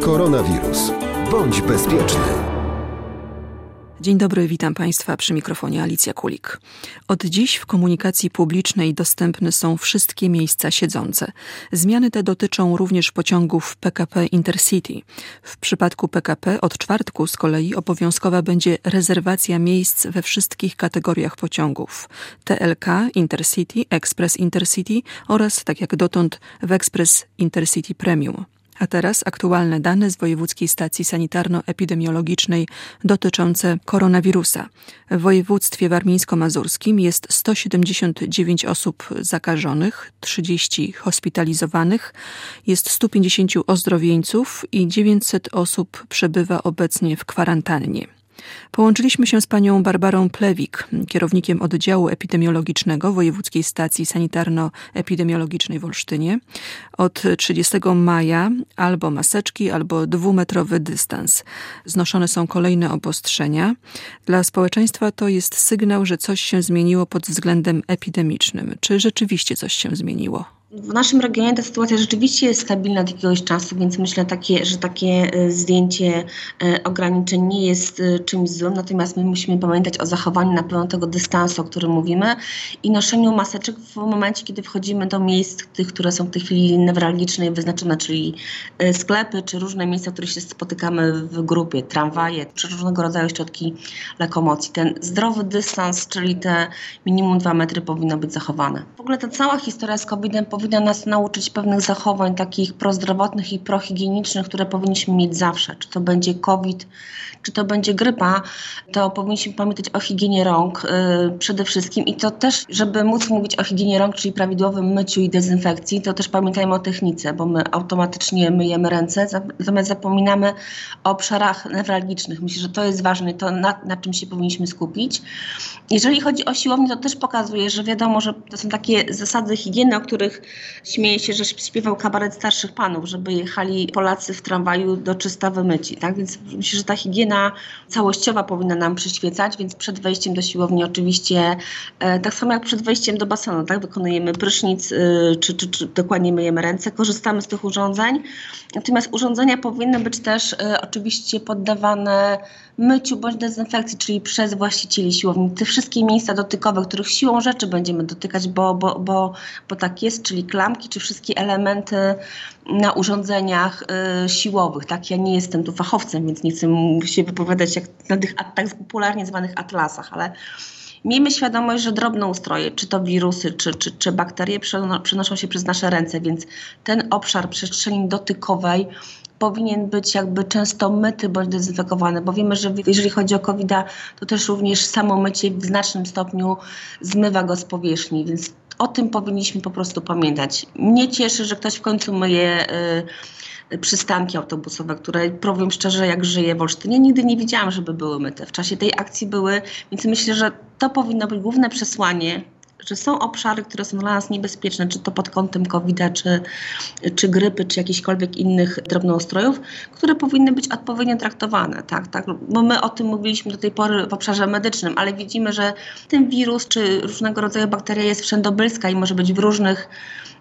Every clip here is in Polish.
Koronawirus. Bądź bezpieczny. Dzień dobry, witam Państwa przy mikrofonie Alicja Kulik. Od dziś w komunikacji publicznej dostępne są wszystkie miejsca siedzące. Zmiany te dotyczą również pociągów PKP Intercity. W przypadku PKP od czwartku z kolei obowiązkowa będzie rezerwacja miejsc we wszystkich kategoriach pociągów. TLK, Intercity, Express Intercity oraz, tak jak dotąd, w Express Intercity Premium. A teraz aktualne dane z Wojewódzkiej Stacji Sanitarno-Epidemiologicznej dotyczące koronawirusa. W województwie warmińsko-mazurskim jest 179 osób zakażonych, 30 hospitalizowanych, jest 150 ozdrowieńców i 900 osób przebywa obecnie w kwarantannie. Połączyliśmy się z panią Barbarą Plewik, kierownikiem oddziału epidemiologicznego Wojewódzkiej Stacji Sanitarno-Epidemiologicznej w Olsztynie. Od 30 maja albo maseczki, albo dwumetrowy dystans. Znoszone są kolejne obostrzenia. Dla społeczeństwa to jest sygnał, że coś się zmieniło pod względem epidemicznym. Czy rzeczywiście coś się zmieniło? W naszym regionie ta sytuacja rzeczywiście jest stabilna od jakiegoś czasu, więc myślę, takie, że takie e, zdjęcie e, ograniczeń nie jest e, czymś złym. Natomiast my musimy pamiętać o zachowaniu na pewno tego dystansu, o którym mówimy i noszeniu maseczek w momencie, kiedy wchodzimy do miejsc, tych, które są w tej chwili newralgiczne i wyznaczone, czyli sklepy czy różne miejsca, w których się spotykamy w grupie, tramwaje czy różnego rodzaju środki lokomocji. Ten zdrowy dystans, czyli te minimum dwa metry powinno być zachowane. W ogóle ta cała historia z COVID-em powinna nas nauczyć pewnych zachowań takich prozdrowotnych i prohigienicznych, które powinniśmy mieć zawsze. Czy to będzie COVID, czy to będzie grypa, to powinniśmy pamiętać o higienie rąk yy, przede wszystkim i to też, żeby móc mówić o higienie rąk, czyli prawidłowym myciu i dezynfekcji, to też pamiętajmy o technice, bo my automatycznie myjemy ręce, natomiast zapominamy o obszarach newralgicznych. Myślę, że to jest ważne, to na, na czym się powinniśmy skupić. Jeżeli chodzi o siłownię, to też pokazuje, że wiadomo, że to są takie zasady higieny, o których śmieje się, że śpiewał kabaret starszych panów, żeby jechali Polacy w tramwaju do czysta wymyci, tak? Więc myślę, że ta higiena całościowa powinna nam przyświecać, więc przed wejściem do siłowni oczywiście, e, tak samo jak przed wejściem do basenu, tak? Wykonujemy prysznic, y, czy, czy, czy dokładnie myjemy ręce, korzystamy z tych urządzeń. Natomiast urządzenia powinny być też y, oczywiście poddawane myciu bądź dezynfekcji, czyli przez właścicieli siłowni. Te wszystkie miejsca dotykowe, których siłą rzeczy będziemy dotykać, bo, bo, bo, bo tak jest, czyli klamki, czy wszystkie elementy na urządzeniach y, siłowych. Tak, ja nie jestem tu fachowcem, więc nie chcę się wypowiadać jak na tych tak popularnie zwanych atlasach, ale Miejmy świadomość, że drobne ustroje, czy to wirusy, czy, czy, czy bakterie, przenoszą się przez nasze ręce, więc ten obszar przestrzeni dotykowej powinien być jakby często myty bądź dezynfekowany, bo wiemy, że jeżeli chodzi o covid to też również samo mycie w znacznym stopniu zmywa go z powierzchni, więc o tym powinniśmy po prostu pamiętać. Mnie cieszy, że ktoś w końcu myje y, przystanki autobusowe, które powiem szczerze, jak żyję w Olsztynie, nigdy nie widziałam, żeby były myte. W czasie tej akcji były, więc myślę, że to powinno być główne przesłanie że są obszary, które są dla nas niebezpieczne, czy to pod kątem covid czy, czy grypy, czy jakichkolwiek innych drobnoustrojów, które powinny być odpowiednio traktowane. Tak, tak? Bo my o tym mówiliśmy do tej pory w obszarze medycznym, ale widzimy, że ten wirus czy różnego rodzaju bakteria jest wszędobylska i może być w różnych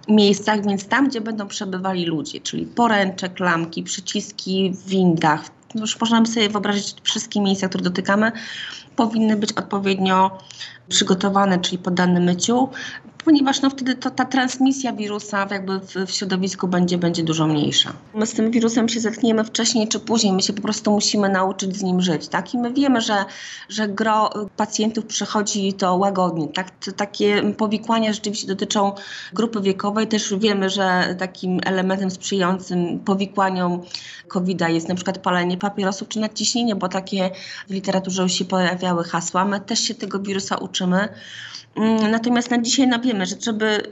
miejscach, więc tam, gdzie będą przebywali ludzie, czyli poręcze, klamki, przyciski w windach, już można sobie wyobrazić wszystkie miejsca, które dotykamy, powinny być odpowiednio przygotowane, czyli poddane myciu, ponieważ no wtedy to, ta transmisja wirusa jakby w, w, środowisku będzie, będzie dużo mniejsza. My z tym wirusem się zetkniemy wcześniej czy później, my się po prostu musimy nauczyć z nim żyć. Tak? I my wiemy, że, że gro pacjentów przechodzi to łagodnie. Tak? Takie powikłania rzeczywiście dotyczą grupy wiekowej. Też wiemy, że takim elementem sprzyjającym powikłaniom covid jest na przykład palenie papierosów czy nadciśnienie, bo takie w literaturze już się pojawiały hasła. My też się tego wirusa uczymy. Mm, natomiast na dzisiaj no wiemy, że żeby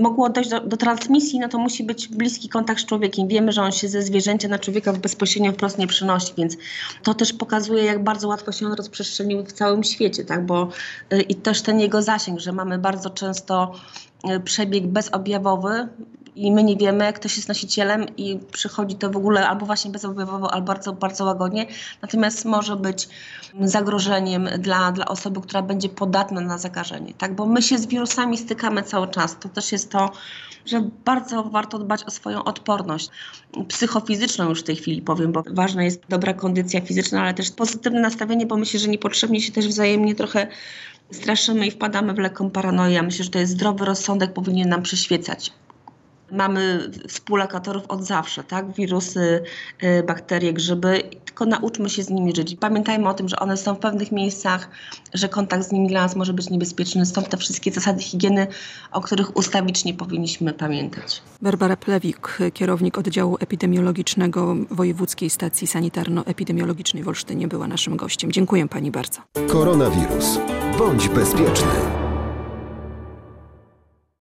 mogło dojść do, do, transmisji, no to musi być bliski kontakt z człowiekiem. Wiemy, że on się ze zwierzęcia na człowieka bezpośrednio wprost nie przenosi, więc to też pokazuje, jak bardzo łatwo się on rozprzestrzenił w całym świecie, tak? Bo y, i też ten jego zasięg, że mamy bardzo często y, przebieg bezobjawowy, i my nie wiemy, ktoś jest nosicielem i przychodzi to w ogóle albo właśnie bezobjawowo, albo bardzo, bardzo łagodnie, natomiast może być zagrożeniem dla, dla osoby, która będzie podatna na zakażenie, tak? Bo my się z wirusami stykamy cały czas. To też jest to, że bardzo warto dbać o swoją odporność psychofizyczną już w tej chwili powiem, bo ważna jest dobra kondycja fizyczna, ale też pozytywne nastawienie, bo myślę, że niepotrzebnie się też wzajemnie trochę straszymy i wpadamy w lekką paranoję. Myślę, że to jest zdrowy rozsądek powinien nam przyświecać mamy współlokatorów od zawsze, tak? Wirusy, y, bakterie, grzyby, tylko nauczmy się z nimi żyć. Pamiętajmy o tym, że one są w pewnych miejscach, że kontakt z nimi dla nas może być niebezpieczny. Stąd te wszystkie zasady higieny, o których ustawicznie powinniśmy pamiętać. Barbara Plewik, kierownik oddziału epidemiologicznego Wojewódzkiej Stacji Sanitarno-Epidemiologicznej w Olsztynie była naszym gościem. Dziękuję pani bardzo. Koronawirus. Bądź bezpieczny.